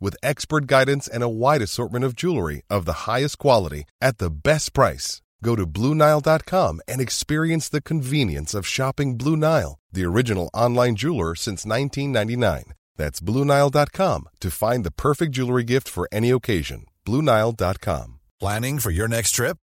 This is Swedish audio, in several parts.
with expert guidance and a wide assortment of jewelry of the highest quality at the best price. Go to BlueNile.com and experience the convenience of shopping Blue Nile, the original online jeweler since 1999. That's BlueNile.com to find the perfect jewelry gift for any occasion. BlueNile.com. Planning for your next trip?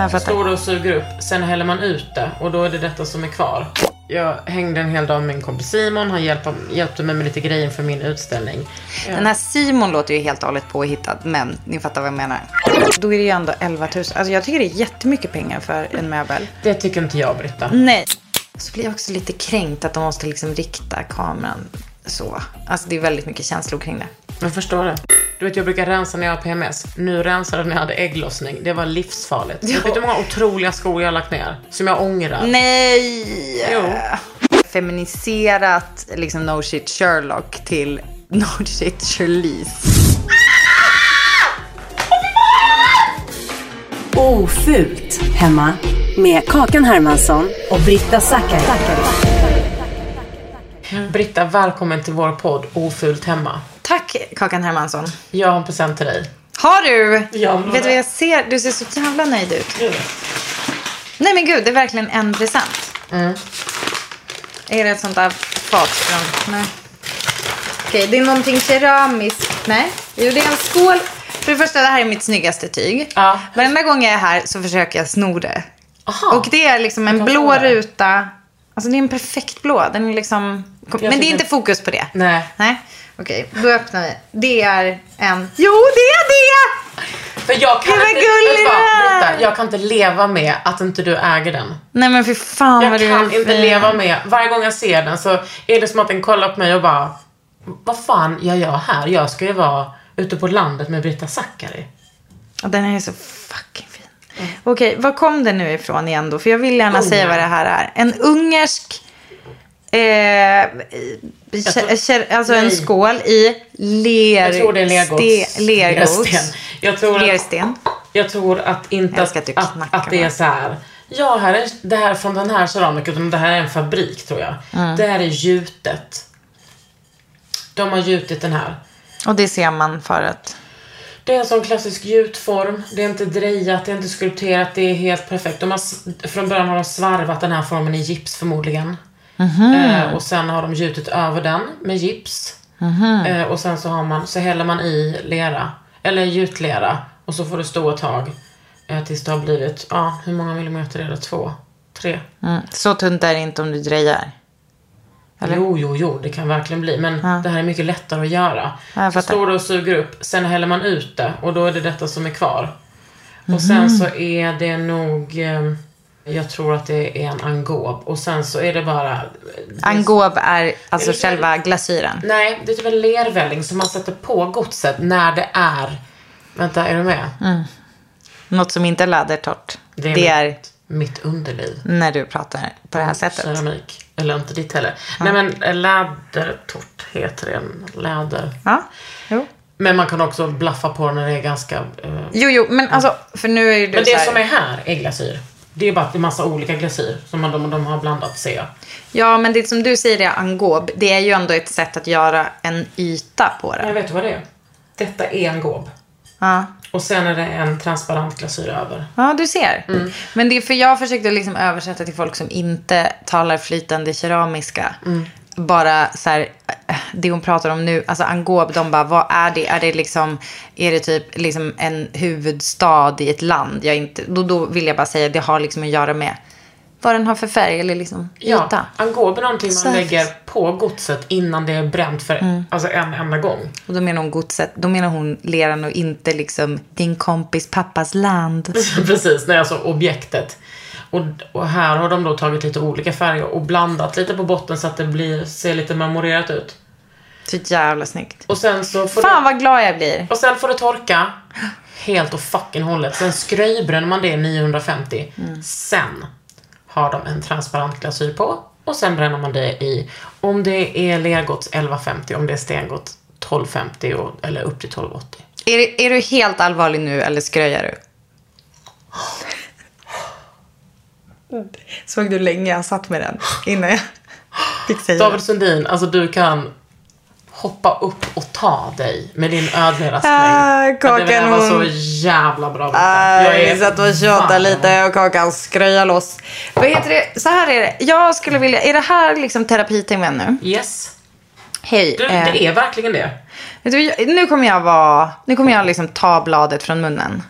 Jag. Står och suger upp, sen häller man ut det och då är det detta som är kvar. Jag hängde en hel dag med min kompis Simon, han hjälpte, hjälpte mig med lite grejer för min utställning. Den här Simon låter ju helt och hållet påhittad, men ni fattar vad jag menar. Då är det ju ändå 11 000. Alltså jag tycker det är jättemycket pengar för en möbel. Det tycker inte jag, Britta. Nej. Så blir jag också lite kränkt att de måste liksom rikta kameran så. Alltså det är väldigt mycket känslor kring det. Jag förstår det. Du vet, jag brukar rensa när jag har PMS. Nu rensade när jag hade ägglossning. Det var livsfarligt. Jag vet hur många otroliga skor jag har lagt ner, som jag ångrar. Nej! Jo. Feminiserat liksom no shit Sherlock till no shit Charlize. Ofult hemma med Kakan Hermansson och Britta Zackari. Britta, välkommen till vår podd Ofult hemma. Tack Kakan Hermansson. Jag har en present till dig. Har du? Ja, men- Vet du vad jag ser? Du ser så jävla nöjd ut. Nej men gud, det är verkligen en present. Mm. Är det ett sånt där fat från... Nej. Okej, det är någonting keramiskt. Nej. Jo, det är en skål. För det första, det här är mitt snyggaste tyg. Ja. Varenda gång jag är här så försöker jag sno det. Aha. Och det är liksom en blå ruta. Alltså det är en perfekt blå. Den är liksom... Men det är inte fokus på det. Nej. Nej. Okej, då öppnar vi. Det är en... Jo, det är det! För jag kan Det inte, du vad. Britta, jag kan inte leva med att inte du äger den. Nej men för fan Jag vad du kan är inte leva med, varje gång jag ser den så är det som att den kollar på mig och bara Vad fan gör jag här? Jag ska ju vara ute på landet med Britta Zackari. Ja, Den är så fucking fin. Okej, var kom den nu ifrån igen då? För jag vill gärna Ungern. säga vad det här är. En ungersk... Eh, alltså en skål i ler... Jag tror det är lergods. ste- lergods. Lersten. Jag tror att, Lersten. jag tror att inte att, att att, det är så här. Ja, här är, det här är från den här keramiken, utan det här är en fabrik tror jag. Mm. Det här är gjutet. De har gjutit den här. Och det ser man för att... Det är en sån klassisk gjutform. Det är inte drejat, det är inte skulpterat, det är helt perfekt. De har, från början har de svarvat den här formen i gips förmodligen. Eh, och sen har de gjutit över den med gips. Eh, och sen så, har man, så häller man i lera, eller gjutlera. Och så får det stå ett tag. Eh, tills det har blivit, ja, hur många millimeter är det? Två? Tre? Mm, så tunt är det inte om du drejar. Eller? Jo, jo, jo, det kan verkligen bli. Men det här är mycket lättare att göra. Ja, så står det och suger upp, sen häller man ut det och då är det detta som är kvar. Mhm. Och sen så är det nog, eh, jag tror att det är en angob. Och sen så är det bara... Angob är alltså Är själva glasyren. Nej, det är typ en lervälling som man sätter på godset när det är... Vänta, är du med? Något som inte är lädertorrt. Det är, Det är mitt, mitt underliv. när du pratar på det här sättet. Keramik. Eller inte ditt heller. Nej men eh, lädertort heter det. Läder. Ja, jo. Men man kan också blaffa på när det är ganska... Eh... Jo, jo, men alltså, för nu är ju du Men det här, som är här är glasyr. Det är bara att det är massa olika glasyr som de, de har blandat ser jag. Ja, men det som du säger är angob. Det är ju ändå ett sätt att göra en yta på Jag det. vet du vad det är? detta är en gåb. Ja. Och sen är det en transparent glasyr över. Ja, du ser. Men det är för jag försökte liksom översätta till folk som inte talar flytande keramiska. Bara så här, eh, det hon pratar om nu, alltså angob, de bara, vad är det? Är det liksom, är det typ liksom en huvudstad i ett land? Jag inte, då, då vill jag bara säga, det har liksom att göra med vad den har för färg eller liksom yta. Ja, angob är någonting man lägger på godset innan det är bränt för alltså en enda gång. Och då menar hon godset, då menar hon leran och inte liksom din kompis pappas land. Precis, är alltså objektet. Och, och här har de då tagit lite olika färger och blandat lite på botten så att det blir, ser lite memorerat ut. Så jävla snyggt. Och sen så får Fan det, vad glad jag blir. och sen får det torka helt och fucking hållet. Sen skröjbränner man det 950. Sen har de en transparent glasyr på och sen bränner man det i, om det är lergods 1150, om det är stengods 1250 och, eller upp till 1280. Är, är du helt allvarlig nu eller skröjar du? Såg du länge jag satt med den innan jag fick säga David Sundin, alltså du kan hoppa upp och ta dig med din ödmjuka. Ah, Ja, Kakan, det var så hon- jävla bra. Ah, är vi satt och tjatade lite och Kakan skröjar loss. Vad heter det? Så här är det. Jag skulle vilja, är det här liksom terapitimmen nu? Yes. Hej. Du, eh, det är verkligen det. Du, jag- nu kommer jag vara, nu kommer jag liksom ta bladet från munnen.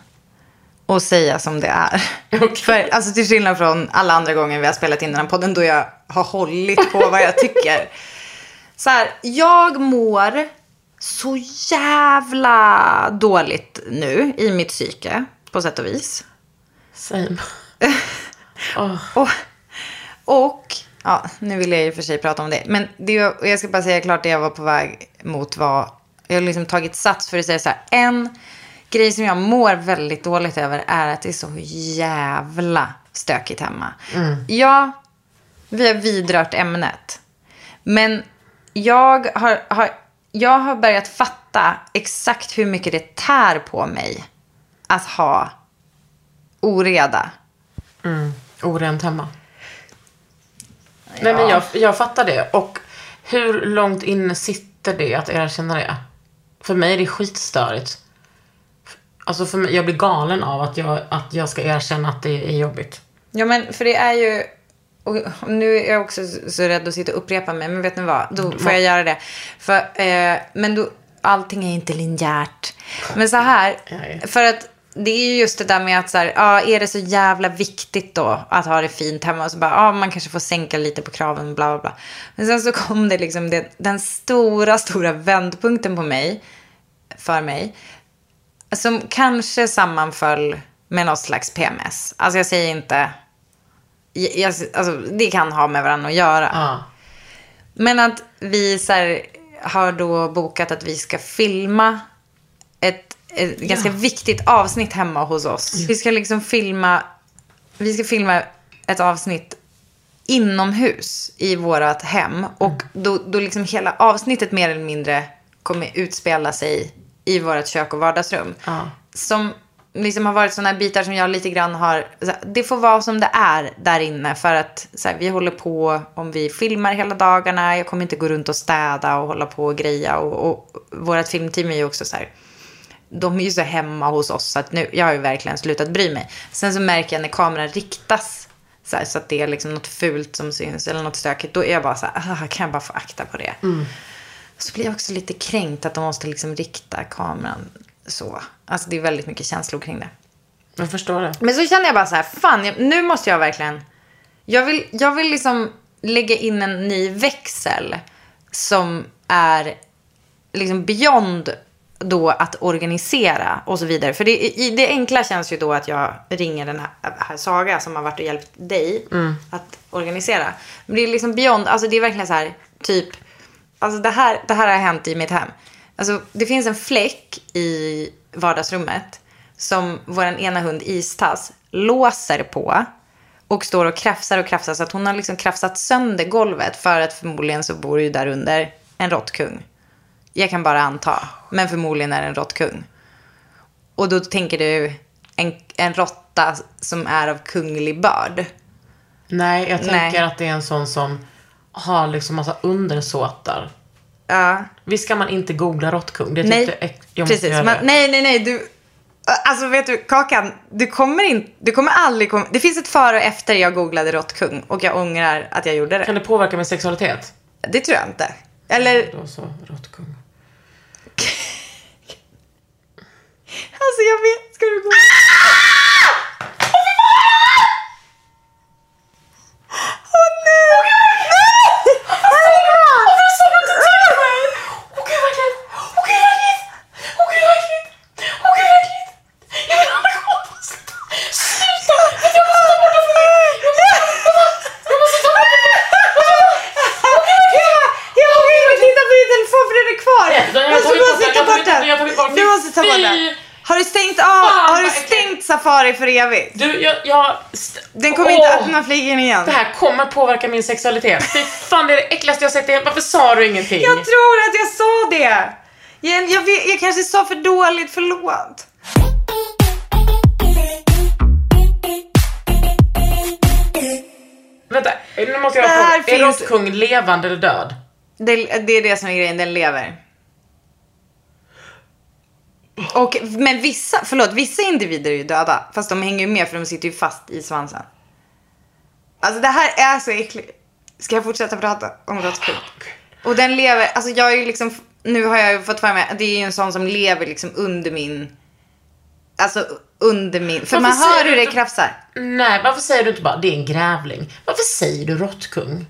Och säga som det är. Okej. För, alltså till skillnad från alla andra gånger vi har spelat in den här podden då jag har hållit på vad jag tycker. Så här, jag mår så jävla dåligt nu i mitt psyke. På sätt och vis. Same. oh. Och, och ja, nu vill jag och för sig prata om det. Men det, jag ska bara säga klart det jag var på väg mot var, jag har liksom tagit sats för att säga så här. En grej som jag mår väldigt dåligt över är att det är så jävla stökigt hemma. Ja, vi har vidrört ämnet. Men jag har, har, jag har börjat fatta exakt hur mycket det tär på mig att ha oreda. Orent hemma. Nej men jag, jag fattar det. Och hur långt inne sitter det att erkänna det? För mig är det skitstörigt. Alltså för mig, jag blir galen av att jag, att jag ska erkänna att det är jobbigt. Ja, men för det är ju... Nu är jag också så- rädd att sitta och upprepa mig, men vet ni vad? Då får jag göra det. För, eh, men då, allting är inte linjärt. Men så här, för att det är ju just det där med att så här, ja, är det så jävla viktigt då att ha det fint hemma? Och så bara, ja, man kanske får sänka lite på kraven, bla bla bla. Men sen så kom det liksom det, den stora, stora vändpunkten på mig, för mig, som kanske sammanföll med något slags PMS. Alltså jag säger inte... Jag, alltså, det kan ha med varandra att göra. Ja. Men att vi så här, har då bokat att vi ska filma ett, ett ganska viktigt avsnitt hemma hos oss. Vi ska liksom filma, vi ska filma ett avsnitt inomhus i vårt hem. Och då, då liksom hela avsnittet mer eller mindre kommer utspela sig i vårt kök och vardagsrum. Ja. Som liksom har varit sådana bitar som jag lite grann har, här, det får vara som det är där inne. För att så här, vi håller på, om vi filmar hela dagarna, jag kommer inte gå runt och städa och hålla på och greja. Och, och vårt filmteam är ju också så här, de är ju så hemma hos oss så att nu, jag har ju verkligen slutat bry mig. Sen så märker jag när kameran riktas så, här, så att det är liksom något fult som syns eller något stökigt. Då är jag bara så här, "Ah, kan jag bara få akta på det? Så blir jag också lite kränkt att de måste liksom rikta kameran så. Alltså det är väldigt mycket känslor kring det. Jag förstår det. Men så känner jag bara så här, fan jag, nu måste jag verkligen, jag vill, jag vill liksom lägga in en ny växel som är liksom beyond då att organisera och så vidare. För det, i, det enkla känns ju då att jag ringer den här, här Saga som har varit och hjälpt dig att organisera. Men det är liksom beyond, alltså det är verkligen så här typ, alltså det här, det här har hänt i mitt hem. Alltså det finns en fläck i vardagsrummet som vår ena hund Istass låser på och står och krafsar och krafsar så att hon har liksom krafsat sönder golvet för att förmodligen så bor ju där under en råttkung. Jag kan bara anta, men förmodligen är det en råttkung. Och då tänker du en, en råtta som är av kunglig börd. Nej, jag tänker Nej. att det är en sån som har liksom massa undersåtar. Ja. Visst ska man inte googla råttkung? Det Nej, jag, jag precis. det. nej, nej, nej. Du, alltså vet du, Kakan, du kommer, in, du kommer aldrig komma... Det finns ett före och efter jag googlade råttkung och jag ångrar att jag gjorde det. Kan det påverka min sexualitet? Det tror jag inte. Eller, Då så, råttkung. alltså jag vet. Ska du gå? Åh nej! Jag vågar inte titta på din telefon för den är kvar. den har jag Alltså, tagit du bort måste den, ta jag har bort tagit- den. jag har tagit bort Du den. måste ta bort Fy! den. Har du stängt av? Fan, Har du vad äckligt. stängt Safari för evigt? Du, jag... jag Den kommer Åh, inte öppna fliken igen. Det här kommer påverka min sexualitet. Fy fan, det är det äckligaste jag sett i Varför sa du ingenting? Jag tror att jag sa det. Jag, jag, vet, jag kanske sa för dåligt, förlåt. Vänta, nu måste jag fråga. Är finns- råttkung levande eller död? Det, det är det som är grejen, den lever. Och, men vissa, förlåt, vissa individer är ju döda. Fast de hänger ju med för de sitter ju fast i svansen. Alltså det här är så äckligt. Ska jag fortsätta prata om råttkung? Och den lever, alltså jag är ju liksom, nu har jag ju fått för mig att det är ju en sån som lever liksom under min, alltså under min, för Varför man hör hur du det inte- krafsar. Nej, varför säger du inte bara det är en grävling? Varför säger du råttkung?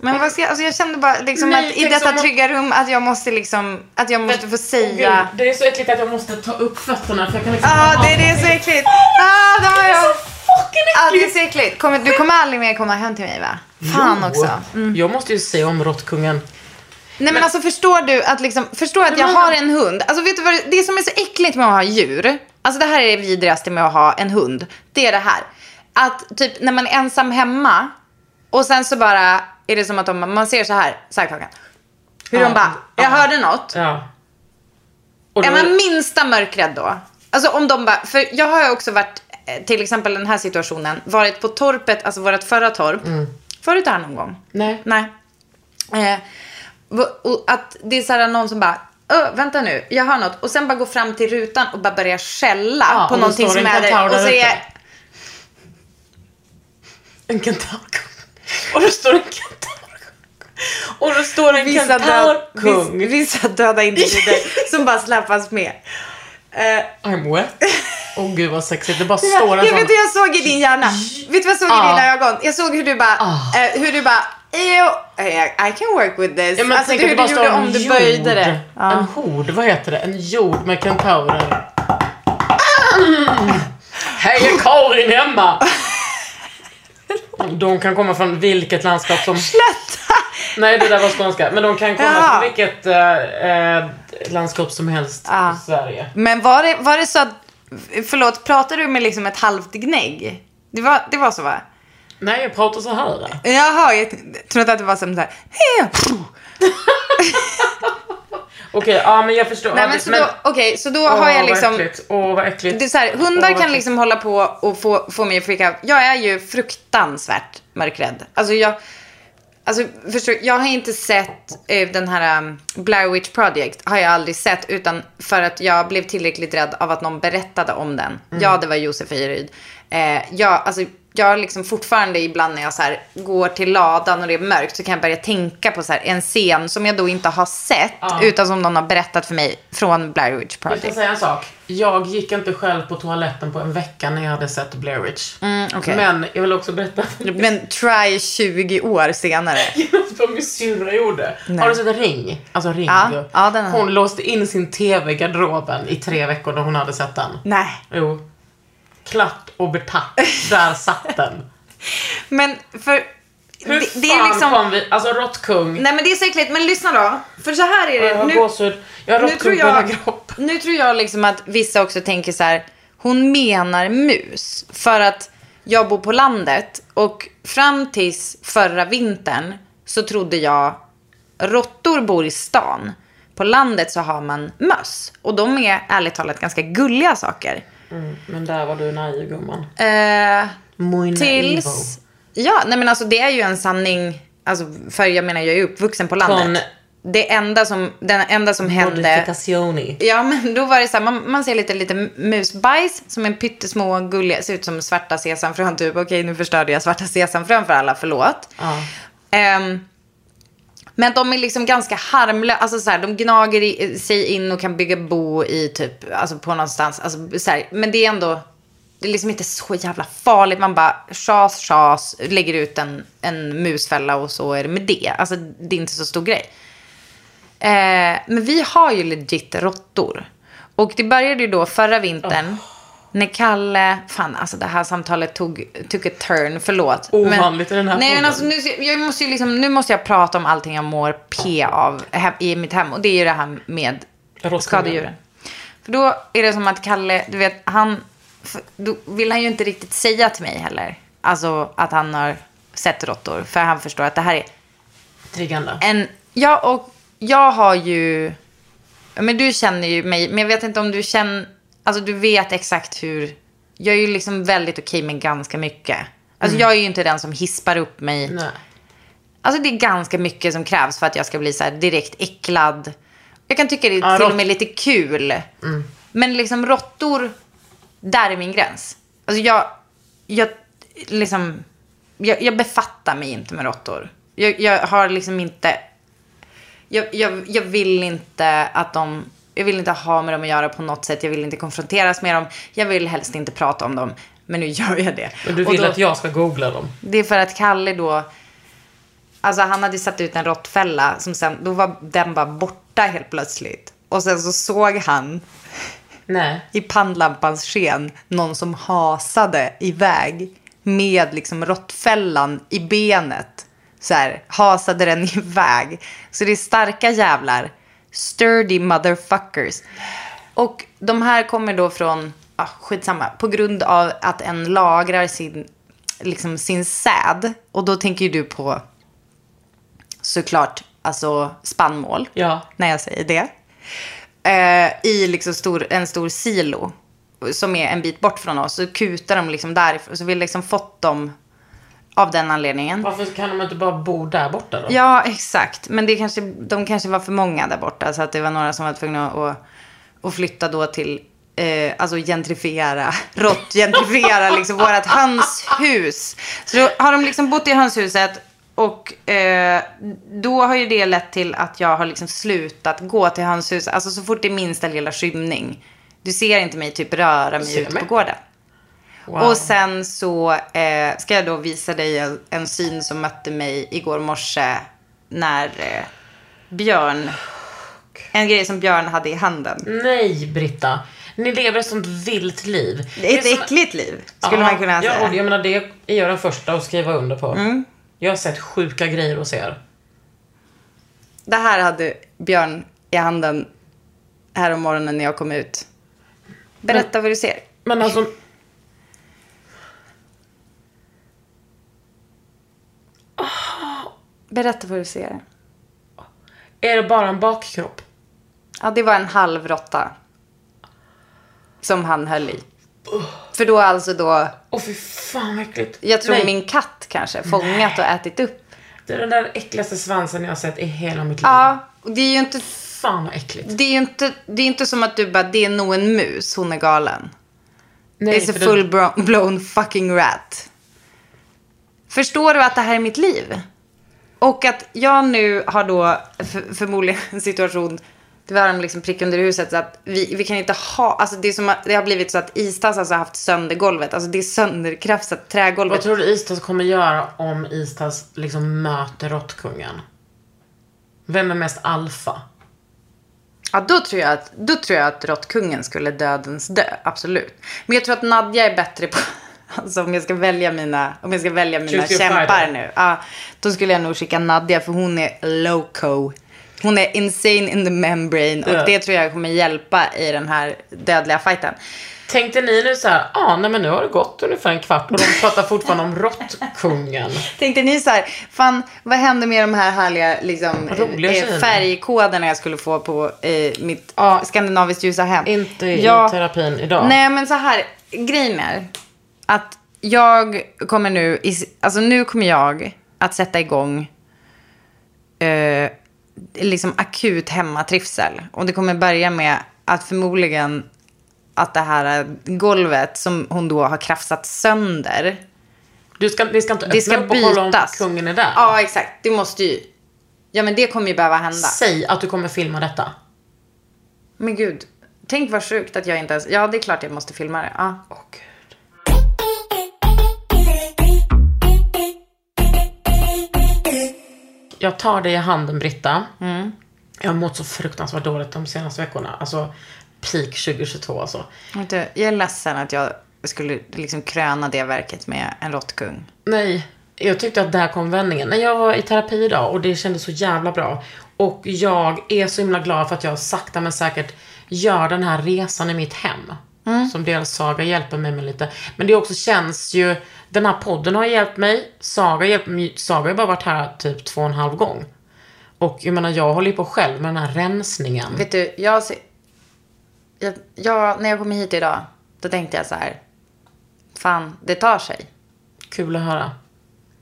Men vad ska jag, alltså jag kände bara liksom Nej, att i detta som- trygga rum att jag måste liksom, att jag måste få säga. Gud, det är så äckligt att jag måste ta upp fötterna för jag kan liksom Ja, det, det är så äckligt. Ah, det har jag. fucking Ja, det är äckligt. så äckligt. Kommer, du kommer aldrig mer komma hem till mig va? Fan Jo. också. Mm. Jag måste ju se om råttkungen. Nej men alltså förstår du att liksom, förstår att jag Men- har en hund. Alltså vet du vad, det som är så äckligt med att ha djur. Alltså det här är det vidrigaste med att ha en hund. Det är det här. Att typ när man är ensam hemma och sen så bara är det som att de, man ser så här, så här Kakan. Hur Ja, de bara, jag ja. hörde något. Ja. Då, Är man minsta mörkrädd då? Alltså om de bara, för jag har ju också varit, eh, till exempel den här situationen, varit på torpet, alltså vårt förra torp. Förut det här någon gång? Nej. Nej. Eh, att det är så här någon som bara, Ö, vänta nu, jag hör något. Och sen bara går fram till rutan och bara börjar skälla Ja, på någonting som är där. kentaur Och så är, En kentaurkung. Och det står en kentaurkung. Och det står en vissa, död, kentaurkung. viss, vissa döda individer som bara släpas med. Eh, I'm wet. Åh gud vad sexigt. Det bara står en jag sån. vet hur jag såg i din hjärna. Vet du vad jag såg i Ah. dina ögon? Jag såg hur du bara, Ah. eh, hur du bara, "Ew, eh, I can work with this. Ja, men alltså tänk hur att det bara du står gjorde om du jord. böjde det. Ja. En hord, vad heter det? En jord med kentaurer. Hej, är Karin hemma? De kan komma från vilket landskap som... Sluta! Nej, det där var skånska. Men de kan komma Ja. från vilket eh, eh, landskap som helst Ja. i Sverige. Men var det, var det så att, förlåt, pratade du med liksom ett halvt gnägg? Det var, det var så va? Nej, jag pratar så här. Jaha, jag trodde att det var som så här. Okej, ja men jag förstår. Nej men så då, okej, så då har jag liksom. Åh, vad äckligt. Åh, vad äckligt. Det är så här, hundar vad kan liksom hålla på och få, få mig att freaka. Jag är ju fruktansvärt mörkrädd. Alltså jag, alltså förstår jag har inte sett eh, den här um, Blair Witch Project. Har jag aldrig sett utan för att jag blev tillräckligt rädd av att någon berättade om den. Mm. Ja, det var Josef Ejeryd. Eh, jag, alltså, jag liksom fortfarande ibland när jag så här går till ladan och det är mörkt så kan jag börja tänka på så här en scen som jag då inte har sett utan som någon har berättat för mig från Blair Witch Jag ska Project. säga en sak. Jag gick inte själv på toaletten på en vecka när jag hade sett Blair Witch. Mm, okej. Men jag vill också berätta Men try 20 år senare. vad min syrra gjorde. Har du sett Ring? Alltså Ring. Ja, ja, hon låste in sin TV i garderoben i tre veckor när hon hade sett den. Nej. Jo. Klatt och betatt. Där satt den. Men för... Hur det, det fan är liksom... kom vi... Alltså råttkung. Nej men det är så äckligt. Men lyssna då. För så här är det. Jag har Nu, gåshud. Jag har nu, tror råttkung på hela jag, kroppen. nu tror jag liksom att vissa också tänker så här. Hon menar mus. För att jag bor på landet. Och fram tills förra vintern så trodde jag råttor bor i stan. På landet så har man möss. Och de är ärligt talat ganska gulliga saker. Men där var du naiv gumman. Eh, Muy naivo. Tills... Ja, nej men alltså det är ju en sanning. Alltså, för jag menar, jag är uppvuxen på landet. Från det enda som, den enda som hände... Ja, men då var det så här, man, man ser lite, lite musbajs som en pyttesmå gulliga, ser ut som svarta sesamfrön typ. Okej, nu förstörde jag svarta sesamfrön för alla, förlåt. Ja. Ehm, men de är liksom ganska harmlösa, alltså så här, de gnager i, sig in och kan bygga bo i typ, alltså på någonstans, alltså så här, men det är ändå, det är liksom inte så jävla farligt. Man bara chas, chas, lägger ut en, en musfälla och så är det med det. Alltså det är inte så stor grej. Eh, men vi har ju legit råttor. Och det började ju då förra vintern. När Kalle, fan alltså det här samtalet tog, took a turn, förlåt. Ovanligt i den här Nej men alltså nu, jag måste ju liksom, nu måste jag prata om allting jag mår P av hem, i mitt hem. Och det är ju det här med Råttkungen. skadedjuren. För då är det som att Kalle, du vet, han, då vill han ju inte riktigt säga till mig heller. Alltså att han har sett råttor. För han förstår att det här är Triggande. en, ja och jag har ju, men du känner ju mig, men jag vet inte om du känner, alltså du vet exakt hur, jag är ju liksom väldigt okej med ganska mycket. Alltså jag är ju inte den som hispar upp mig. Nej. Alltså det är ganska mycket som krävs för att jag ska bli så här direkt äcklad. Jag kan tycka det är Ja, till rått- och med lite kul. Men liksom råttor, där är min gräns. Alltså jag, jag liksom, jag, jag befattar mig inte med råttor. Jag, jag har liksom inte, jag, jag, jag vill inte att de, jag vill inte ha med dem att göra på något sätt. Jag vill inte konfronteras med dem. Jag vill helst inte prata om dem. Men nu gör jag det. Och du Och vill då- att jag ska googla dem? det är för att Kalle då, alltså han hade satt ut en råttfälla som sen, då var den bara borta helt plötsligt. Och sen så såg han Nej. i pannlampans sken någon som hasade iväg med liksom råttfällan i benet. Så här, hasade den iväg. Så det är starka jävlar. Sturdy motherfuckers. Och de här kommer då från, ah, skitsamma, på grund av att en lagrar sin, liksom sin säd. Och då tänker ju du på såklart, alltså spannmål Ja. när jag säger det. Eh, I liksom stor, en stor silo som är en bit bort från oss. Så kutar de liksom därifrån. Så vi har liksom fått dem av den anledningen. Varför kan de inte bara bo där borta då? Ja, exakt. Men det kanske, de kanske var för många där borta. Så att det var några som var tvungna att, att flytta då till, eh, alltså gentrifiera, rått gentrifiera liksom vårat hönshus. Så då har de liksom bott i hönshuset och eh, då har ju det lett till att jag har liksom slutat gå till hönshuset. Alltså så fort det är minsta lilla skymning. Du ser inte mig typ röra mig ute på gården. Wow. Och sen så eh, ska jag då visa dig en, en syn som mötte mig igår morse när eh, Björn, en grej som Björn hade i handen. Nej, Britta. Ni lever ett sånt vilt liv. Det är ett som- äckligt liv, skulle Ja, man kunna Ja, säga. Mm. och jag menar det är jag den första att skriva under på. Jag har sett sjuka grejer hos er. Det här hade Björn i handen här om morgonen när jag kom ut. Berätta vad du ser. Men alltså, Berätta vad du ser. är det bara en bakkropp? Ja, det var en halv råtta. Som han höll i. För då alltså då, Åh fy fan vad äckligt. jag tror Nej, min katt kanske fångat och ätit upp. Det är den där äckligaste svansen jag har sett i hela mitt liv. Ja, och det är ju inte Fan vad äckligt. Det är ju inte, det är inte som att du bara, det är nog en mus, hon är galen. Nej, det är så full bro- blown fucking rat. Förstår du att det här är mitt liv? Och att jag nu har då för, förmodligen en situation, det var en liksom prick under huset, så att vi, vi kan inte ha, alltså det, är som, det har blivit så att Istas alltså har haft sönder golvet, alltså det är sönderkrafsat trägolvet. Vad tror du Istas kommer göra om Istas liksom möter råttkungen? Vem är mest alfa? Ja, då tror jag att, då tror jag att råttkungen skulle dödens dö, absolut. Men jag tror att Nadja är bättre på, alltså om jag ska välja mina, om jag ska välja mina kämpar nu. Ja, då skulle jag nog skicka Nadja för hon är loco. Hon är insane in the membrane och Ja. det tror jag kommer hjälpa i den här dödliga fighten. Tänkte ni nu så här, ah, nej men nu har det gått ungefär en kvart och de pratar fortfarande om råttkungen. Tänkte ni så här, fan vad hände med de här härliga liksom, eh, färgkoderna jag skulle få på eh, mitt Ja. skandinaviskt ljusa hem? Inte i Ja. terapin idag. Nej, men så här. Grejen är att jag kommer nu, alltså nu kommer jag att sätta igång eh, liksom akut hemmatrivsel. Och det kommer börja med att förmodligen att det här golvet som hon då har krafsat sönder. Du ska, vi ska inte öppna Det ska upp och kolla om kungen är där. Ja, exakt. Det måste ju... Ja, men det kommer ju behöva hända. Säg att du kommer filma detta. Men gud, tänk vad sjukt att jag inte ens... Ja, det är klart jag måste filma det. Ja. Åh Jag tar dig i handen Britta. Mm. Jag har mått så fruktansvärt dåligt de senaste veckorna. Alltså peak 2022 alltså. Du, jag är ledsen att jag skulle liksom kröna det verket med en råttkung. Nej, jag tyckte att där kom vändningen. När jag var i terapi idag och det kändes så jävla bra. Och jag är så himla glad för att jag sakta men säkert gör den här resan i mitt hem. Som dels Saga hjälper mig med lite. Men det också känns ju, den här podden har hjälpt mig. Saga hjälper mig. Saga har bara varit här typ två och en halv gång. Och jag menar, jag håller ju på själv med den här rensningen. Vet du, jag, jag, jag, när jag kom hit idag, då tänkte jag så här. Fan, det tar sig. Kul att höra.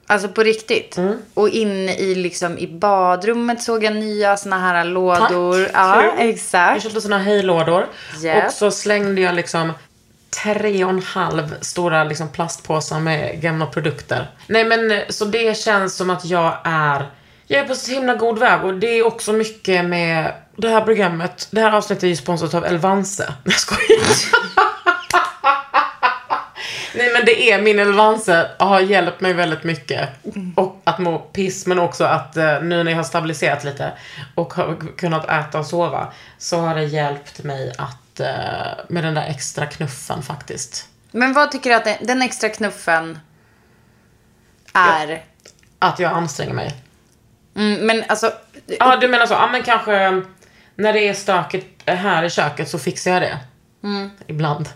Alltså på riktigt. Mm. Och inne i, liksom, i badrummet såg jag nya såna här lådor. Tack. Ja, Kul. Jag exakt. köpte såna hejlådor. Japp. Och så slängde jag liksom tre och en halv stora liksom plastpåsar med gamla produkter. Nej men eh, så det känns som att jag är jag är på så himla god väg och det är också mycket med det här programmet. Det här avsnittet är ju sponsrat av Elvanse. Jag skojar. Nej men det är min Elvanse har hjälpt mig väldigt mycket. Och att må piss men också att eh, nu när jag har stabiliserat lite och har kunnat äta och sova så har det hjälpt mig att eh, med den där extra knuffen faktiskt. Men vad tycker du att den, extra knuffen är? Att jag anstränger mig. Mm, men alltså, Ja du menar så, ja men kanske när det är stökigt här i köket så fixar jag det. Ibland.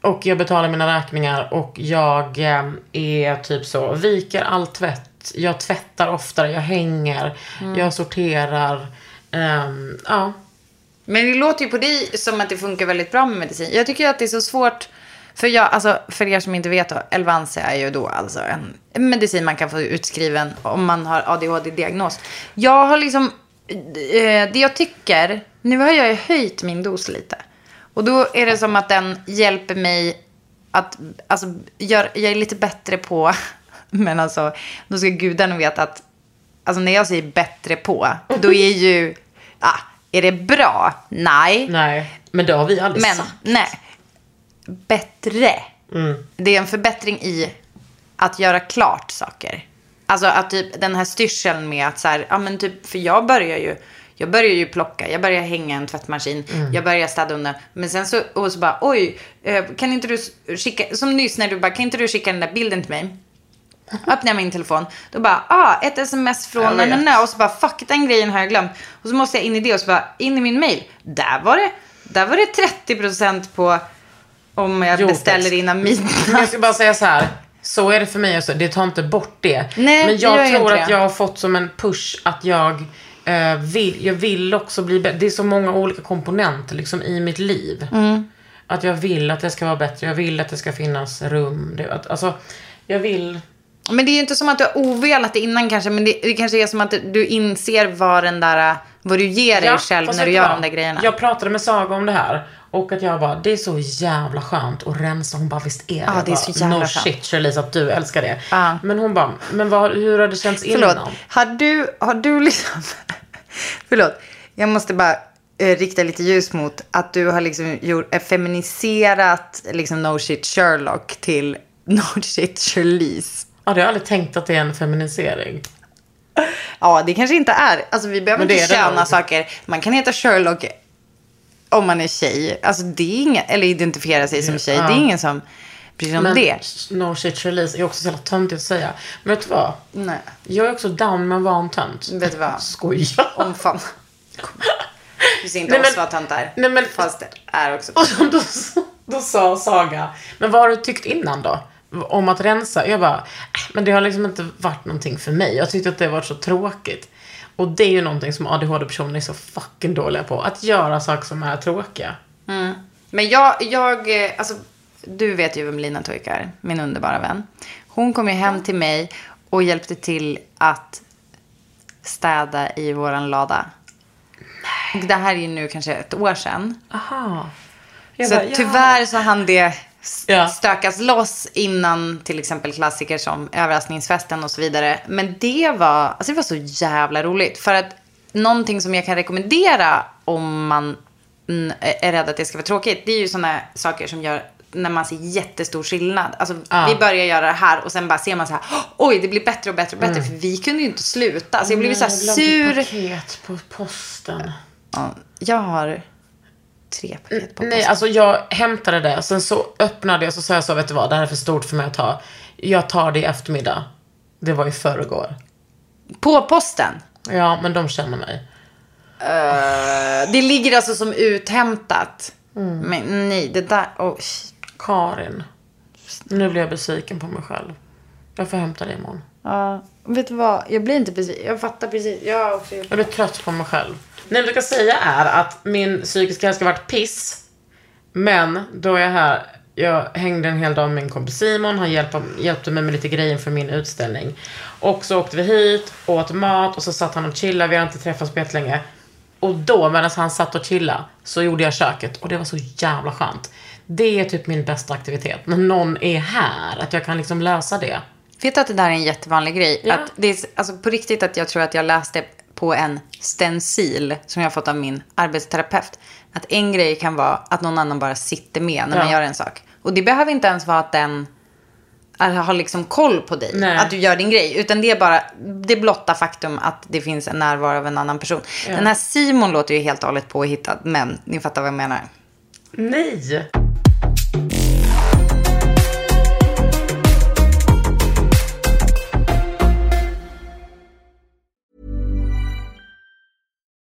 Och jag betalar mina räkningar och jag eh, är typ så, viker all tvätt. Jag tvättar oftare, jag hänger, jag sorterar. ehm, ja. Men det låter ju på dig som att det funkar väldigt bra med medicin. Jag tycker att det är så svårt. För, jag, alltså, för er som inte vet då, Elvanse är ju då alltså en en medicin man kan få utskriven om man har ADHD-diagnos. Jag har liksom, eh, det jag tycker, nu har jag ju höjt min dos lite. Och då är det som att den hjälper mig att, alltså, gör, jag är lite bättre på, men alltså, då ska gudarna veta att, alltså när jag säger bättre på, då är ju, ah, är det bra? Nej. Nej, men det har vi aldrig Men, sagt. nej. Bättre. Det är en förbättring i att göra klart saker. Alltså att typ den här styrseln med att så här, ja men typ, för jag börjar ju, jag börjar ju plocka, jag börjar hänga en tvättmaskin, jag börjar städa undan. Men sen så, och så bara, oj, eh, kan inte du skicka, som nyss när du bara, kan inte du skicka den där bilden till mig? Öppnar jag min telefon. Då bara, ah, ett sms från Jag vet. na, na, na. Och så bara, fuck den grejen har jag glömt. Och så måste jag in i det och så bara, in i min mail. Där var det, där var det 30% på om jag Jo, beställer innan midnatt. jag ska bara säga så här. Så är det för mig också. Det tar inte bort det. Nej, Men jag ju tror att jag har fått som en push att jag eh, vill, jag vill också bli bättre. Det är så många olika komponenter liksom i mitt liv. Mm. Att jag vill att det ska vara bättre. Jag vill att det ska finnas rum. Det, att, alltså, jag vill... Men det är ju inte som att du har ovelat det innan kanske. Men det, det kanske är som att du inser vad den där, vad du ger dig själv fast när du gör de där grejerna. Jag pratade med Saga om det här. Och att jag bara, det är så jävla skönt att rensa. Hon bara, visst är det? Ja, Jag det är så jävla No skönt. shit Charlize att du älskar det. Ja. Men hon bara, men vad, hur har det känts Förlåt, innan? har du, har du liksom... Förlåt, jag måste bara eh, rikta lite ljus mot att du har liksom gjort, eh, feminiserat liksom no shit Sherlock till no shit Charlize. Ja, det har jag aldrig tänkt att det är en feminisering. Ja, det kanske inte är. Alltså vi behöver inte köna nog. saker. Man kan heta Sherlock om man är tjej. Alltså det är ingen, eller identifiera sig som tjej. Det är ingen som bryr sig om det. no shit Charlize är också så jävla töntigt att säga. Men vet du vad? Nej, Jag är också down med att vara en tönt. vet du vad? Skoja. Om fan. Du ser inte Nej, oss men- vara töntar. nej, men- Fast det är också. Och då, då sa Saga, men vad har du tyckt innan då? Om att rensa? Jag bara, äh, men det har liksom inte varit någonting för mig. Jag tyckte att det har varit så tråkigt. Och det är ju någonting som ADHD-personer är så fucking dåliga på. Att göra saker som är tråkiga. Men jag, jag, eh, alltså, du vet ju vem Lina Turk är, min underbara vän. Hon kom ju hem till mig och hjälpte till att städa i våran lada. Och det här är ju nu kanske ett år sedan. Aha. Så bara, ja. tyvärr så hann det Ja. stökas loss innan till exempel klassiker som överraskningsfesten och så vidare. Men det var, alltså det var så jävla roligt. För att någonting som jag kan rekommendera om man mm, är rädd att det ska vara tråkigt. Det är ju sådana saker som gör när man ser jättestor skillnad. Alltså Ja. vi börjar göra det här och sen bara ser man så här. Oj, det blir bättre och bättre och bättre. För vi kunde ju inte sluta. Alltså jag blev så här Mm. Nej, jag sur. paket på posten. Ja, jag har tre paket på Nej, posten. alltså jag hämtade det. Sen så öppnade jag så sa jag så, vet du vad, det här är för stort för mig att ta. Jag tar det i eftermiddag. Det var i förrgår. På posten. Ja, men de känner mig. Eh, det ligger alltså som uthämtat. Men nej, det där... oj. Karin. Nu blir jag besviken på mig själv. Jag får hämta det imorgon. Ja, vet du vad? Jag blir inte besviken. Jag fattar precis. Jag också Jag blir trött på mig själv. Nej, men jag ska säga är att min psykiska hälsa har varit piss. Men då är jag här. Jag hängde en hel dag med min kompis Simon. Han hjälpte, hjälpte mig med lite grejer för min utställning. Och så åkte vi hit, åt mat och så satt han och chillade. Vi har inte träffats på jättelänge. Och då, medan han satt och chillade, så gjorde jag köket. Och det var så jävla skönt. Det är typ min bästa aktivitet. När någon är här. Att jag kan liksom lösa det. Vet du att det där är en jättevanlig grej? Ja. Att det är, alltså på riktigt att jag tror att jag läste på en stencil som jag fått av min arbetsterapeut. Att en grej kan vara att någon annan bara sitter med när man Ja. gör en sak. Och det behöver inte ens vara att den har liksom koll på dig. Nej. Att du gör din grej. Utan det är bara det blotta faktum att det finns en närvaro av en annan person. Den här Simon låter ju helt och hållet påhittad. Men ni fattar vad jag menar. Nej!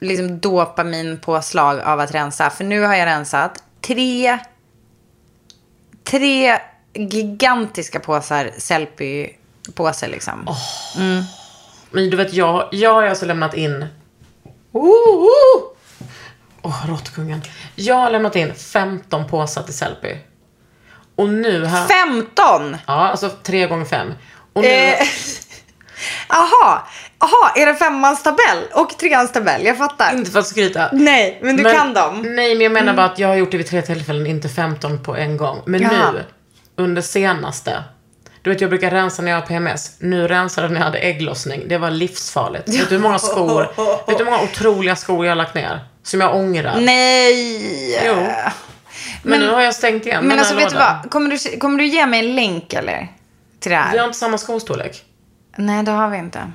liksom dopaminpåslag av att rensa. För nu har jag rensat tre, tre gigantiska påsar Sellpy-påsar liksom. Men du vet, jag, jag har alltså lämnat in... Åh, oh, oh. råttkungen. Jag har lämnat in 15 påsar till Sellpy. Och nu har... 15! Ja, alltså tre gånger fem. Och nu... Eh, Aha, aha, är det femmans tabell och treans tabell? Jag fattar. Inte för att skryta. Nej, men du kan dem. Mm. Nej, men jag menar bara att jag har gjort det vid tre tillfällen, inte 15 på en gång. Men Jaha. nu, under senaste. Du vet, jag brukar rensa när jag har PMS. Nu rensade jag när jag hade ägglossning. Det var livsfarligt. Vet du hur många skor, vet du hur många otroliga skor jag har lagt ner? Som jag ångrar. Nej. Jo. Men, nu har jag stängt igen Men den alltså här vet du vad? Kommer du, kommer du ge mig en länk eller? Till det Vi har här? inte samma skostorlek. Nej, det har vi inte.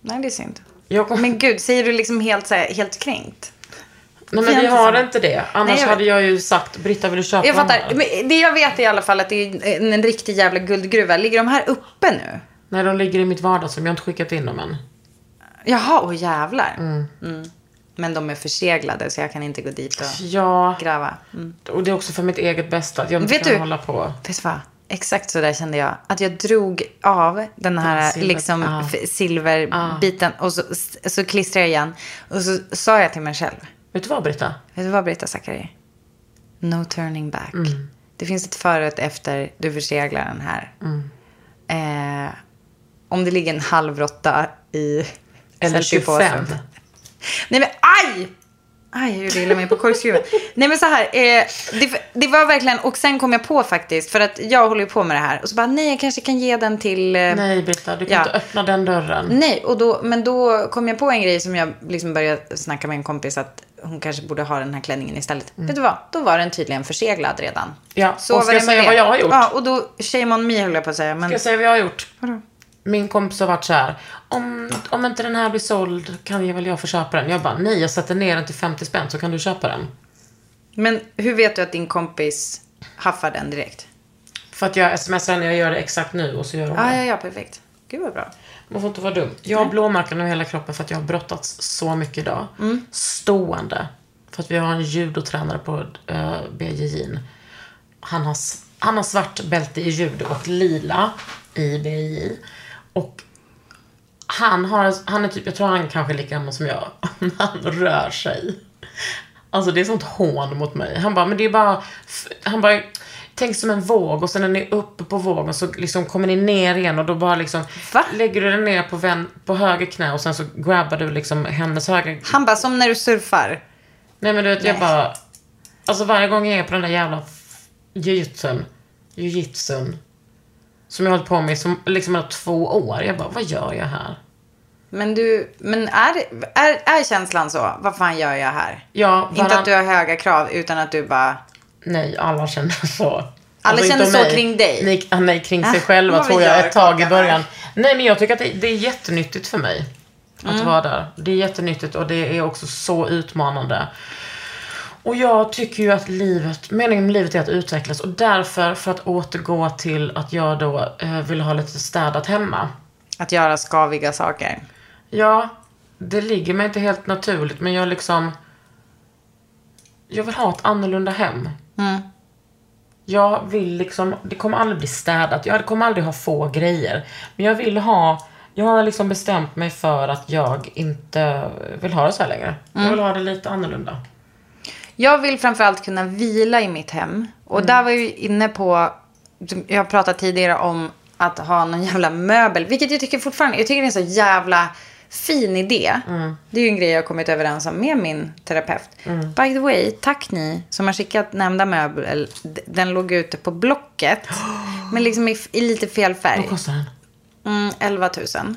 Nej, det är synd. Jag. Men gud, säger du liksom helt, så här, helt kränkt? Nej, men vi har inte det. Annars Nej, jag hade jag ju sagt, Britta vill du köpa Jag fattar. Men det jag vet är i alla fall att det är en, en riktig jävla guldgruva. Ligger de här uppe nu? Nej, de ligger i mitt vardagsrum. Jag har inte skickat in dem än. Jaha, åh jävlar. Mm. Men de är förseglade så jag kan inte gå dit och Ja, gräva. Mm. och det är också för mitt eget bästa. Att jag inte Vet kan du- hålla på. Vet du vad? Exakt så där kände jag. Att jag drog av den här silver- liksom, f- silverbiten och så, så klistrade jag igen. Och så sa jag till mig själv. Vet du vad Britta? Vet du vad Britta Zackari? No turning back. Mm. Det finns ett före och ett efter du förseglar den här. Mm. Eh, om det ligger en halv råtta i Eller selfiepåsen. 25. Nej men aj! Aj, jag gjorde illa mig på korkskruven. Nej men så här, eh, det, det var verkligen, och sen kom jag på faktiskt, för att jag håller ju på med det här. Och så bara, nej jag kanske kan ge den till... Eh, Nej Britta, du kan Ja. inte öppna den dörren. Nej, och då, men då kom jag på en grej som jag liksom började snacka med en kompis att hon kanske borde ha den här klänningen istället. Vet du vad? Då var den tydligen förseglad redan. Mm. Ja, Så och ska jag säga det. vad jag har gjort? Ja, och då, shame on me höll jag på att säga. Men Ska jag säga vad jag har gjort? Vadå? Min kompis har varit så här. Om, om inte den här blir såld kan jag väl jag få köpa den. Jag bara, nej jag sätter ner den till 50 spänn så kan du köpa den. Men hur vet du att din kompis haffar den direkt? För att jag smsar henne, jag gör det exakt nu och så gör hon Ja, det. ja, ja, perfekt. Gud vad bra. Man får inte vara dum. Jag har blåmärken över hela kroppen för att jag har brottats så mycket idag. Mm. Stående. För att vi har en judotränare på uh, BJJ. Han har, han har svart bälte i judo och lila i BJJ. Och han har, han är typ, jag tror han kanske är lika gammal som jag. Han rör sig. Alltså det är sånt hån mot mig. Han bara, men det är bara, han bara, tänk som en våg och sen när ni är uppe på vågen så liksom kommer ni ner igen och då bara liksom Va? lägger du den ner på, vän, på höger knä och sen så grabbar du liksom hennes höger Han bara, som när du surfar. Nej men du vet, jag Nej. bara... Alltså varje gång jag är på den där jävla jujutsun, jujitsun, som jag har hållit på med i som, liksom två år. Jag bara, vad gör jag här? Men du, men är, är, är känslan så? Vad fan gör jag här? Ja, Inte varann- att du har höga krav, utan att du bara... Nej, alla känner så. Alla inte känner så mig. kring dig? Nej, nej kring sig Ah, själva tror jag ett tag i början. Nej, men jag tycker att det, det är jättenyttigt för mig. Att Mm. vara där. Det är jättenyttigt och det är också så utmanande. Och jag tycker ju att livet, meningen med livet är att utvecklas och därför, för att återgå till att jag då eh, vill ha lite städat hemma. Att göra skaviga saker. Ja, det ligger mig inte helt naturligt men jag liksom... Jag vill ha ett annorlunda hem. Mm. Jag vill liksom, det kommer aldrig bli städat. Jag kommer aldrig ha få grejer. Men jag vill ha, jag har liksom bestämt mig för att jag inte vill ha det så här längre. Jag Mm. vill ha det lite annorlunda. Jag vill framförallt kunna vila i mitt hem. Och där var jag ju inne på, jag har pratat tidigare om att ha någon jävla möbel. Vilket jag tycker fortfarande, jag tycker det är en så jävla fin idé. Det är ju en grej jag har kommit överens om med min terapeut. By the way, tack ni som har skickat nämnda möbel. Den låg ute på Blocket. Men liksom i, i lite fel färg. Vad kostar den? Mm, 11 000.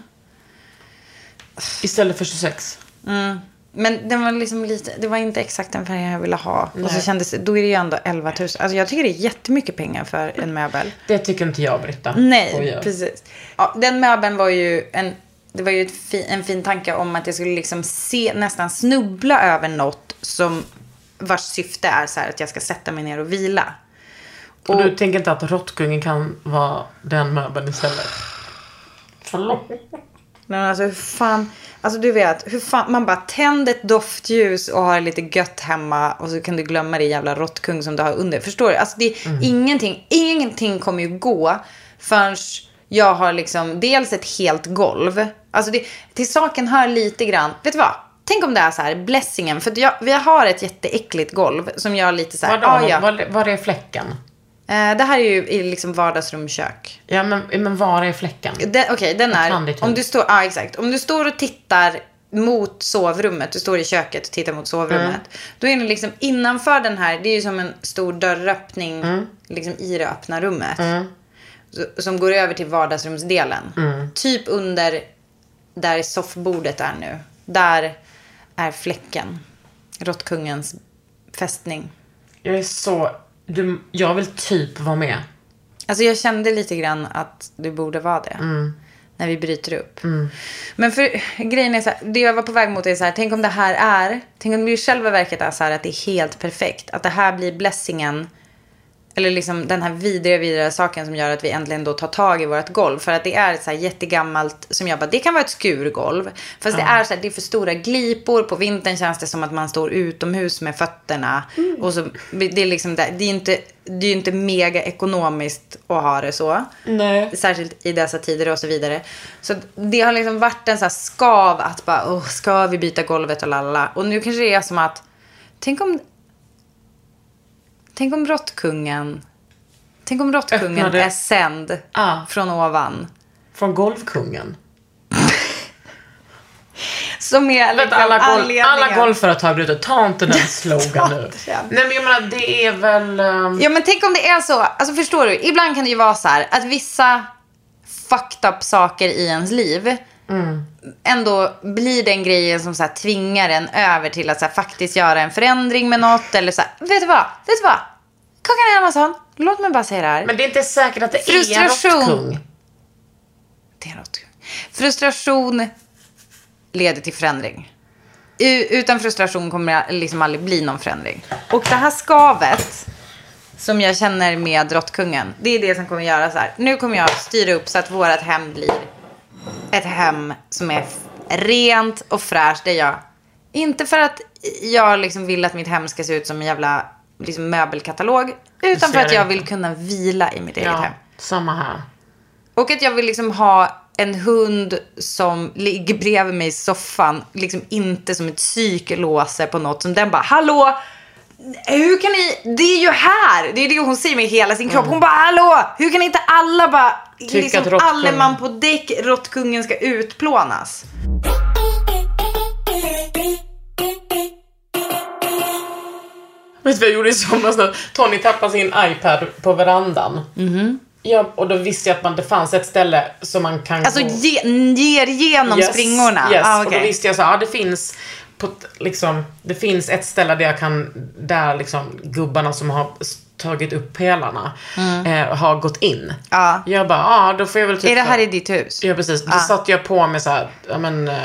Istället för 26. Mm. Men den var liksom lite, det var inte exakt den färgen jag ville ha. Och så Nej. kändes det, då är det ju ändå 11 000. Alltså jag tycker det är jättemycket pengar för en möbel. Det tycker inte jag, Britta. Nej, precis. Ja, den möbeln var ju en, det var ju ett fi, en fin tanke om att jag skulle liksom se, nästan snubbla över något som, vars syfte är så här att jag ska sätta mig ner och vila. Och du tänker inte att råttkungen kan vara den möbeln istället? Förlåt. Men alltså hur fan, alltså du vet, hur fan, man bara tänder ett doftljus och har lite gött hemma och så kan du glömma det jävla råttkung som du har under. Förstår du? Alltså det är ingenting, ingenting kommer ju gå förrän jag har liksom dels ett helt golv. Alltså det, till saken hör lite grann, vet du vad? Tänk om det är så här, blessingen, för jag, vi har ett jätteäckligt golv som jag lite så här, Vadå? ah, ja. Var, var är fläcken? Eh, det här är ju i liksom vardagsrum, kök. Ja, men, men var är fläcken? Den, Okej, den Jag kan är... Om du, står, ja, exakt. om du står och tittar mot sovrummet, du står i köket och tittar mot sovrummet. Mm. Då är det liksom innanför den här, det är ju som en stor dörröppning Mm. liksom i det öppna rummet. Så, som går över till vardagsrumsdelen. Mm. Typ under där soffbordet är nu. Där är fläcken. Råttkungens fästning. Jag är så... Du, jag vill typ vara med. Alltså jag kände lite grann att du borde vara det. När vi bryter upp. Men för grejen är så här, det jag var på väg mot är så här, tänk om det här är, tänk om det i själva verket är så här att det är helt perfekt. Att det här blir blessingen eller liksom den här vidriga, vidriga saken som gör att vi äntligen då tar tag i vårt golv. För att det är så här jättegammalt, som jag bara, det kan vara ett skurgolv. Fast det är så här, det är för stora glipor. På vintern känns det som att man står utomhus med fötterna. Och så, det är liksom, det, är inte, det är inte mega ekonomiskt att ha det så. Nej. Särskilt i dessa tider och så vidare. Så det har liksom varit en så här skav att bara, oh, ska vi byta golvet och lalla. Och nu kanske det är som att, tänk om, tänk om råttkungen, tänk om råttkungen Öppnade- är sänd Ja. från ovan. Från golvkungen. Som är liksom alla, anledningen. alla golvföretag blir ute. Ta inte den slogan nu. Nej men jag menar det är väl... ehm, Ja men tänk om det är så, alltså förstår du, ibland kan det ju vara så här att vissa fucked up saker i ens liv ändå blir den grejen som så här tvingar en över till att så här, faktiskt göra en förändring med något eller så här, vet du vad, vet du vad? Kakan Hermansson, låt mig bara säga det här. Men det är inte säkert att det är en Frustration. råttkung. Det är något. Frustration leder till förändring. Utan frustration kommer det liksom aldrig bli någon förändring. Och det här skavet som jag känner med råttkungen, det är det som kommer göra så här. Nu kommer jag styra upp så att vårt hem blir ett hem som är rent och fräscht. Där jag, inte för att jag liksom vill att mitt hem ska se ut som en jävla liksom, möbelkatalog. Utan för att jag vill kunna vila i mitt eget Ja, hem. samma här. Och att jag vill liksom ha en hund som ligger bredvid mig i soffan. Liksom inte som ett psyklåse på något. Som den bara, hallå! Hur kan ni, det är ju här! Det är det hon säger med hela sin kropp. Hon bara, hallå! Hur kan inte alla bara, liksom råttkungen- alle man på däck, råttkungen ska utplånas. Vet du vad jag gjorde i somras Tony tappade sin iPad på verandan? Ja, och då visste jag att man, det fanns ett ställe som man kan Alltså gå... ge, ger igenom Yes, springorna. Yes, Ah, och då visste jag så ja det finns på, liksom, det finns ett ställe där jag kan, där liksom gubbarna som har tagit upp pelarna eh, har gått in. Mm. Ja. Jag bara, ja då får jag väl typ Är det här i ditt hus? Ja precis. Då Ja. satt jag på mig så här, ja men, eh,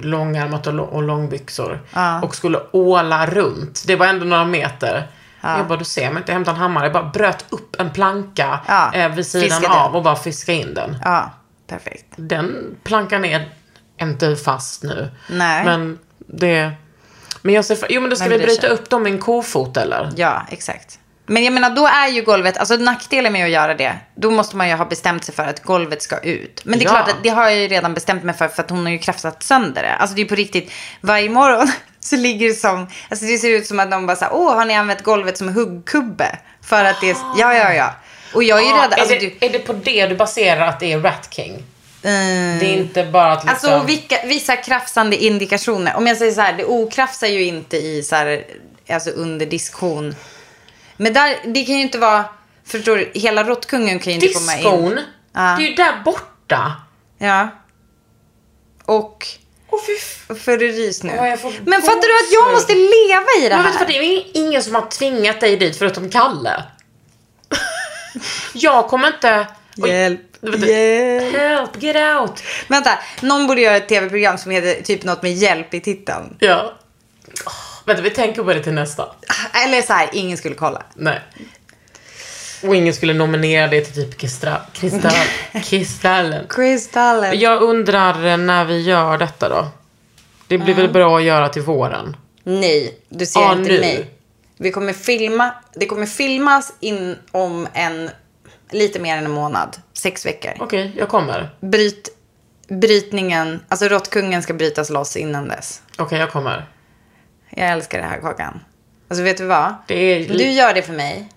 långärmat och, och långbyxor. Och skulle åla runt. Det var ändå några meter. Jag bara, du ser mig inte hämta en hammare. Jag bara bröt upp en planka Ja, eh, vid sidan fiskade. av och bara fiskade in den. Ja, perfekt. Den plankan är inte fast nu. Nej. Men det... Men jag ser Jo men då ska Men vi bryta sig. upp dem med en kofot eller? Ja, exakt. Men jag menar, då är ju golvet, alltså nackdelen med att göra det, då måste man ju ha bestämt sig för att golvet ska ut. Men det är Ja. klart att det har jag ju redan bestämt mig för, för att hon har ju krafsat sönder det. Alltså det är på riktigt, varje morgon så ligger det som, alltså det ser ut som att de bara såhär, åh har ni använt golvet som huggkubbe? För att det är, ja ja ja. Och jag är ju Ja, rädd, alltså är, det, du, är det på det du baserar att det är Rat King? Mm. Det är inte bara att liksom... Alltså vilka, vissa krafsande indikationer. Om jag säger så här, det okrafsar ju inte i så här, alltså under diskhon. Men där, det kan ju inte vara, förstår du, hela råttkungen kan ju inte komma in. Diskon, Ja. det är ju där borta. Ja. Och, Åh fy f- för det rys nu. Får Men fattar du att jag måste leva i det Men vet du här? det är ingen som har tvingat dig dit förutom Kalle. jag kommer inte... Oj, Hjälp, du- hjälp. Help, get out. Vänta, någon borde göra ett tv-program som heter typ något med hjälp i titeln. Ja. Vänta, vi tänker på det till nästa. Eller så här, ingen skulle kolla. Nej. Och ingen skulle nominera det till typ Kristra, Kristall, Kristallen. Kristallen. Jag undrar eh, när vi gör detta då? Det blir väl bra att göra till våren? Nej, du ser Ja, inte nu. mig. Vi kommer filma, det kommer filmas in om en, lite mer än en månad. Sex veckor. Okej, jag kommer. Bryt, brytningen, alltså råttkungen ska brytas loss innan dess. Okej, jag kommer. Jag älskar det här Kakan. Alltså vet du vad? Du gör det för mig.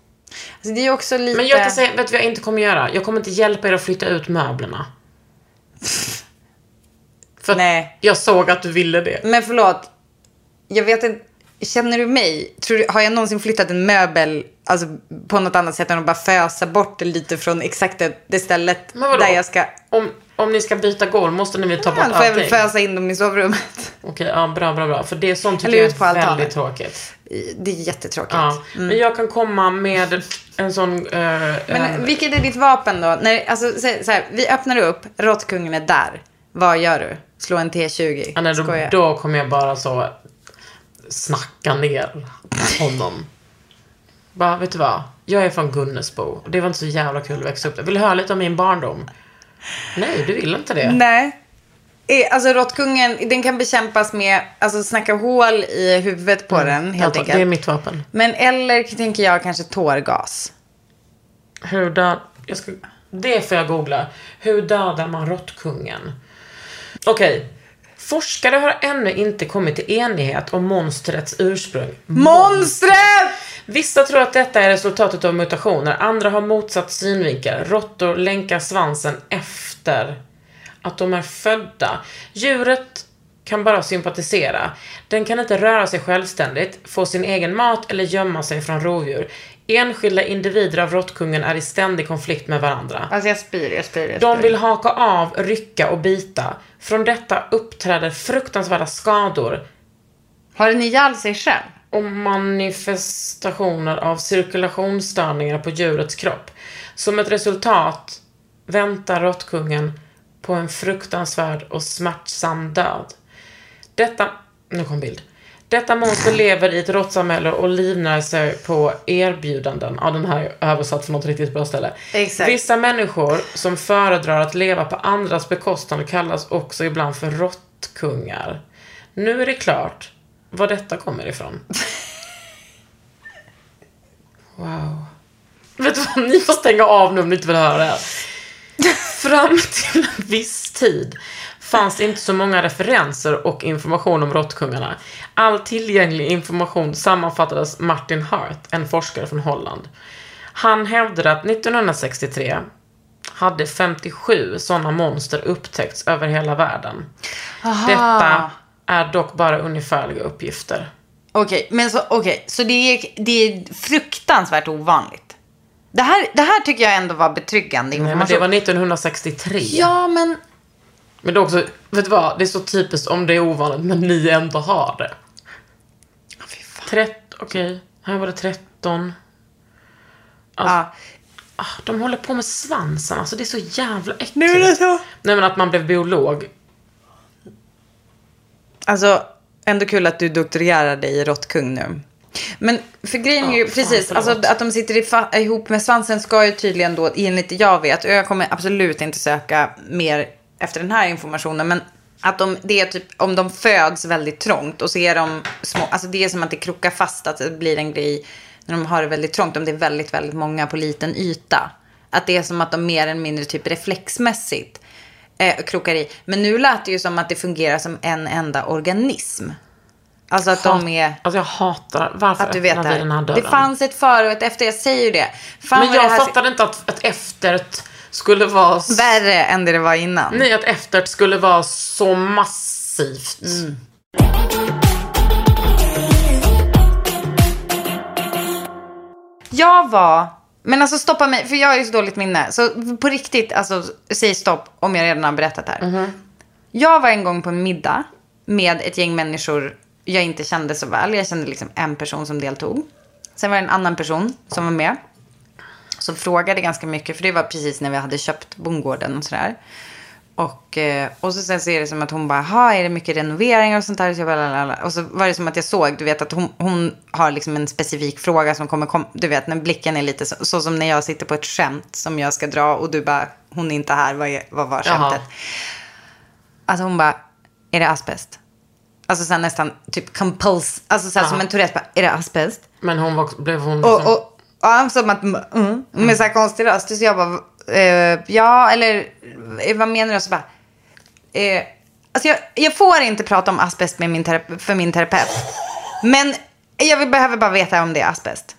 Alltså det är också lite... Men jag kan säga, vet du vad jag inte kommer göra? Jag kommer inte hjälpa er att flytta ut möblerna. För Nej. jag såg att du ville det. Men förlåt. Jag vet inte. Känner du mig? Tror du, har jag någonsin flyttat en möbel alltså, på något annat sätt än att bara fösa bort det lite från exakt det, det stället där jag ska... Om, om ni ska byta golv måste ni väl ta bort Ja, då får jag väl allting? fösa in dem i sovrummet. Okej, ja, bra, bra, bra. För det är sånt tycker jag är väldigt tråkigt. Det är jättetråkigt. Ja. Men jag kan komma med en sån... eh, Men en- vilket är ditt vapen då? När, alltså, så, så här, vi öppnar upp, råttkungen är där. Vad gör du? Slå en T20? Ja, nej, då, Skojar. då kommer jag bara så snacka ner honom. Bara, vet du vad? Jag är från Gunnesbo. Det var inte så jävla kul att växa upp där. Vill du höra lite om min barndom? Nej, du vill inte det. Nej. Eh, Alltså råttkungen, den kan bekämpas med, alltså snacka hål i huvudet på den helt enkelt. det är mitt vapen. Men eller tänker jag kanske tårgas. Hur död... Jag ska... Det får jag googla. Hur dödar man råttkungen? Okej. Forskare har ännu inte kommit till enighet om monstrets ursprung. Monstret! Vissa tror att detta är resultatet av mutationer, andra har motsatt synvinkel. Råttor länkar svansen efter att de är födda. Djuret kan bara sympatisera. Den kan inte röra sig självständigt, få sin egen mat eller gömma sig från rovdjur. Enskilda individer av råttkungen är i ständig konflikt med varandra. Alltså jag spyr, jag spyr, jag De spyr. vill haka av, rycka och bita. Från detta uppträder fruktansvärda skador Har den ihjäl sig själv? Och manifestationer av cirkulationsstörningar på djurets kropp. Som ett resultat väntar råttkungen på en fruktansvärd och smärtsam död. Detta, nu kom bild. Detta monster lever i ett råttsamhälle och livnär sig på erbjudanden. Ja, den här är översatt från något riktigt bra ställe. Exakt. Vissa människor som föredrar att leva på andras bekostnad kallas också ibland för råttkungar. Nu är det klart var detta kommer ifrån. Wow. Vet du vad, ni får stänga av nu om ni inte vill höra det här. Fram till en viss tid fanns det inte så många referenser och information om råttkungarna. All tillgänglig information sammanfattades Martin Hart, en forskare från Holland. Han hävdade att 1963 hade 57 sådana monster upptäckts över hela världen. Detta är dock bara ungefärliga uppgifter. Okej, men så, okej, så det är, det är fruktansvärt ovanligt. Det här, det här tycker jag ändå var betryggande Nej, men information. det var 1963. Ja, men Men det är också, vet du vad? Det är så typiskt om det är ovanligt, men ni ändå har det. Trett, okej. Här var det 13. Alltså, ja. ah, de håller på med svansen, alltså det är så jävla äckligt. Nu är det så. Nej men att man blev biolog. Alltså, ändå kul att du doktorerade i råttkung nu. Men för grejen är ju Ja, precis, alltså att de sitter i ihop med svansen ska ju tydligen då, enligt jag vet, och jag kommer absolut inte söka mer efter den här informationen, men att de, det är typ, om de föds väldigt trångt och så är de små, alltså det är som att det krokar fast, att det blir en grej när de har det väldigt trångt, om det är väldigt, väldigt många på liten yta. Att det är som att de mer eller mindre typ reflexmässigt eh, krokar i. Men nu lät det ju som att det fungerar som en enda organism. Alltså att de är... Alltså jag hatar, varför Att du vet öppnar vi den här det. dörren? Det fanns ett före och ett efter, jag säger ju det. Fan men vad det jag här fattade inte att, att eftert skulle vara... Värre än det det var innan. Nej, att eftert skulle vara så massivt. Mm. Jag var, men alltså stoppa mig, för jag har ju så dåligt minne. Så på riktigt, alltså säg stopp om jag redan har berättat det här. Jag var en gång på en middag med ett gäng människor jag inte kände så väl. Jag kände liksom en person som deltog. Sen var det en annan person som var med. Som frågade ganska mycket, för det var precis när vi hade köpt bondgården och sådär. Och, eh, och så sen så är det som att hon bara, ha är det mycket renoveringar och sånt där? Så jag bara, och så var det som att jag såg, du vet att hon, hon har liksom en specifik fråga som kommer, kom, du vet när blicken är lite så, så som när jag sitter på ett skämt som jag ska dra och du bara, hon är inte här, vad, är, vad var Jaha. skämtet? Alltså hon bara, är det asbest? Alltså sen nästan typ compuls, alltså så här, som en Tourette, bara, är det asbest? Men hon var, blev hon liksom... Och, och, ja, som att, mm, med så här konstig röst. Så jag bara, eh, ja, eller eh, vad menar du? Så bara, eh, alltså jag, jag får inte prata om asbest med min för min terapeut. Men jag behöver bara veta om det är asbest.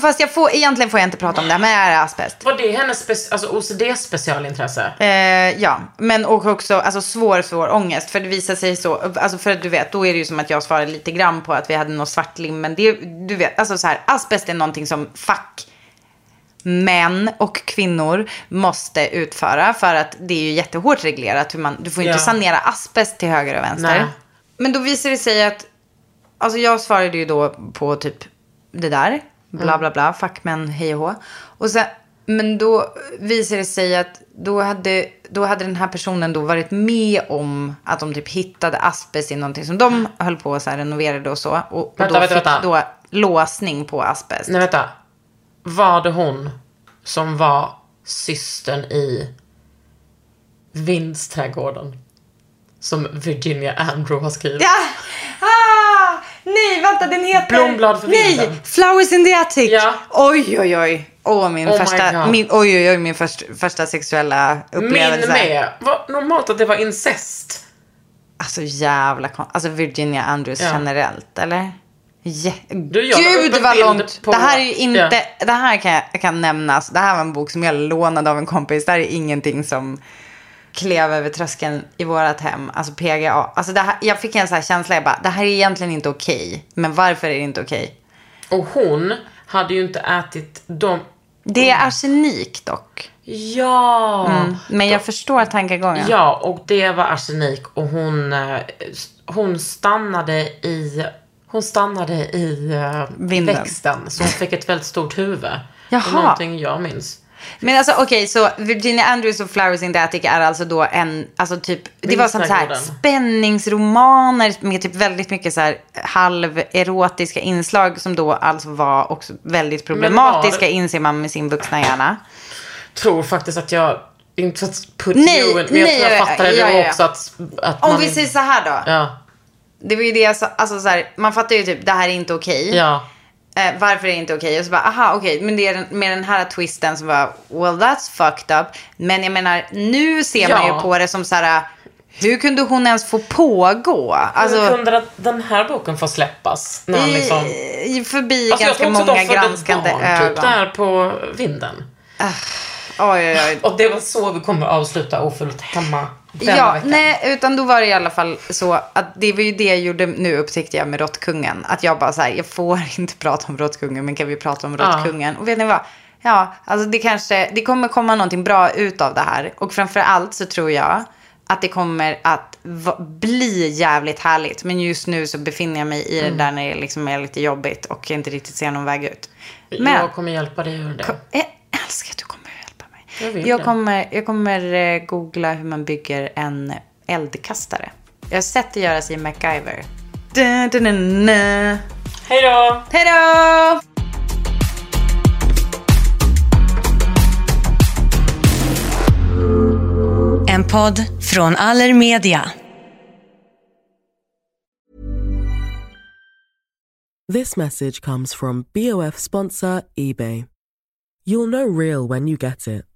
Fast jag får, egentligen får jag inte prata om det, men är det asbest? Var det hennes alltså OCD-specialintresse? Eh, ja, men och också alltså, svår, svår ångest. För det visar sig så, alltså för att du vet, då är det ju som att jag svarade lite grann på att vi hade något svartlim. Men det, du vet, alltså så här, asbest är någonting som fack män och kvinnor måste utföra. För att det är ju jättehårt reglerat. Hur man, du får inte Ja. sanera asbest till höger och vänster. Nej. Men då visar det sig att, alltså jag svarade ju då på typ det där. Bla bla bla, fackmän, hej och hå. Och sen, men då visade det sig att då hade, då hade den här personen då varit med om att de typ hittade asbest i någonting som de höll på här renoverade och så. Och, och Vänta, då vänta, fick vänta. då låsning på asbest. Nej, vänta. Var det hon som var systern i Vindsträdgården? Som Virginia Andrew har skrivit. Ja! Ah! Nej, vänta, den heter... Blomblad för Nej, vinden. Flowers in the Attic. Ja. Oj, oj, oj. Åh, min Oh första, min, oj, oj, oj, min först, första sexuella upplevelse. Min med. Var normalt att det var incest. Alltså jävla kon- Alltså Virginia Andrews Ja. generellt, eller? Ja. Du, Gud vad långt. på- Det här är inte, Ja. det här kan jag kan nämnas. Det här var en bok som jag lånade av en kompis. Det här är ingenting som klev över tröskeln i vårat hem. Alltså PGA. Alltså det här, jag fick en sån här känsla, jag bara, det här är egentligen inte okej. Men varför är det inte okej? Och hon hade ju inte ätit de... Det är arsenik dock. Ja! Mm. Men jag förstår tankegången. Ja, och det var arsenik och hon, eh, hon stannade i hon stannade i Vinden. växten. Så hon fick ett väldigt stort huvud. Det Jaha. är någonting jag minns. Men alltså okej, så Virginia Andrews och Flowers in the Attic är alltså då en, alltså typ, det var sånt så här spänningsromaner med typ väldigt mycket så här halverotiska inslag som då alltså var också väldigt problematiska var- inser man med sin vuxna hjärna. Tror faktiskt att jag, inte för att put Nej, you in, men jag nej, tror jag ja, fattade ja, det ja. också att, att Om man, vi säger så här då. Ja, Det var ju det jag sa, alltså så här, man fattar ju typ det här är inte okej. ja. Eh, varför är det inte okej? Och så bara, aha okej, men det är den, med den här twisten som var, well that's fucked up. Men jag menar, nu ser man Ja. ju på det som så här, hur kunde hon ens få pågå? Alltså, Alltså, kunde att den här boken får släppas? När han liksom... i, förbi Alltså, jag ganska tror också många de födde granskande barn, ögon. Typ där på vinden. Oj, oj, oj. Och det var så vi kommer avsluta ofullt hemma Ja, nej, utan då var det i alla fall så att det var ju det jag gjorde, nu upptäckte jag med råttkungen. Att jag bara så här, jag får inte prata om råttkungen, men kan vi prata om Ja. råttkungen? Och vet ni vad? Ja, alltså det kanske, det kommer komma någonting bra ut av det här. Och framför allt så tror jag att det kommer att bli jävligt härligt. Men just nu så befinner jag mig i Mm. det där när det liksom är lite jobbigt och jag inte riktigt ser någon väg ut. Men Jag kommer hjälpa dig ur det. jag älskar att du kommer. Jag Jag kommer, jag kommer eh, googla hur man bygger en eldkastare. Jag har sett det göras i MacGyver. Hej då! Hej då! En podd från Allermedia. This message comes from BOF sponsor eBay. You'll know real when you get it.